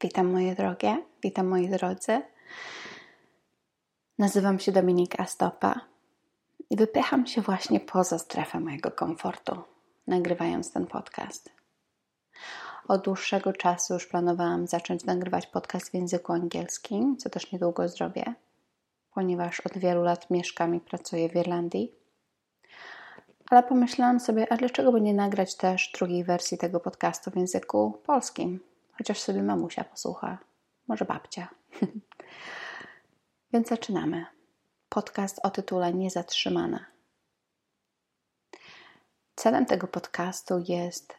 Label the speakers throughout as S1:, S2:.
S1: Witam moje drogie, witam moi drodzy. Nazywam się Dominika Stopa i wypycham się właśnie poza strefę mojego komfortu, nagrywając ten podcast. Od dłuższego czasu już planowałam zacząć nagrywać podcast w języku angielskim, co też niedługo zrobię, ponieważ od wielu lat mieszkam i pracuję w Irlandii. Ale pomyślałam sobie, a dlaczego by nie nagrać też drugiej wersji tego podcastu w języku polskim? Chociaż sobie mamusia posłucha, może babcia. Więc zaczynamy. Podcast o tytule Niezatrzymana. Celem tego podcastu jest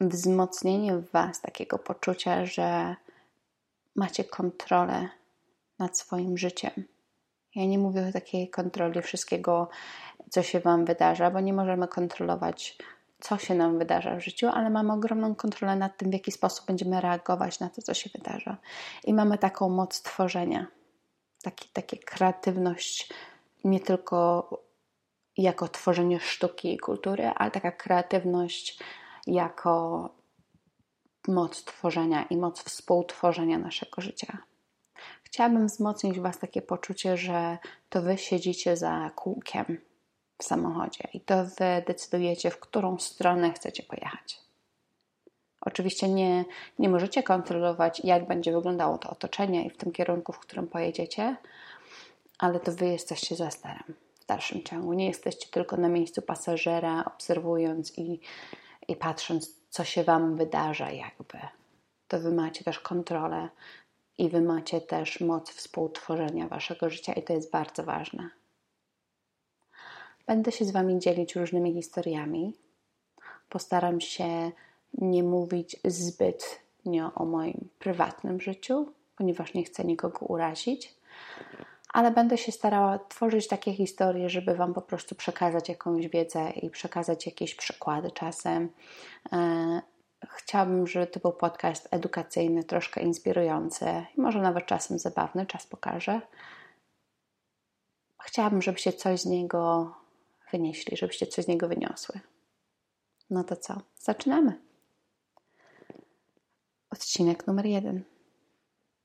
S1: wzmocnienie w Was takiego poczucia, że macie kontrolę nad swoim życiem. Ja nie mówię o takiej kontroli wszystkiego, co się Wam wydarza, bo nie możemy kontrolować co się nam wydarza w życiu, ale mamy ogromną kontrolę nad tym, w jaki sposób będziemy reagować na to, co się wydarza. I mamy taką moc tworzenia, taki, takie kreatywność, nie tylko jako tworzenie sztuki i kultury, ale taka kreatywność jako moc tworzenia i moc współtworzenia naszego życia. Chciałabym wzmocnić Was takie poczucie, że to Wy siedzicie za kółkiem w samochodzie i to Wy decydujecie, w którą stronę chcecie pojechać. Oczywiście nie, nie możecie kontrolować, jak będzie wyglądało to otoczenie i w tym kierunku, w którym pojedziecie, ale to Wy jesteście za sterem w dalszym ciągu. Nie jesteście tylko na miejscu pasażera, obserwując i, i patrząc, co się Wam wydarza, jakby. To Wy macie też kontrolę i Wy macie też moc współtworzenia Waszego życia, i to jest bardzo ważne. Będę się z Wami dzielić różnymi historiami. Postaram się nie mówić zbytnio o moim prywatnym życiu, ponieważ nie chcę nikogo urazić, ale będę się starała tworzyć takie historie, żeby Wam po prostu przekazać jakąś wiedzę i przekazać jakieś przykłady czasem. E, chciałabym, żeby to był podcast edukacyjny, troszkę inspirujący może nawet czasem zabawny, czas pokaże. Chciałabym, żebyście coś z niego wynieśli, żebyście coś z niego wyniosły. No to co? Zaczynamy. Odcinek numer jeden.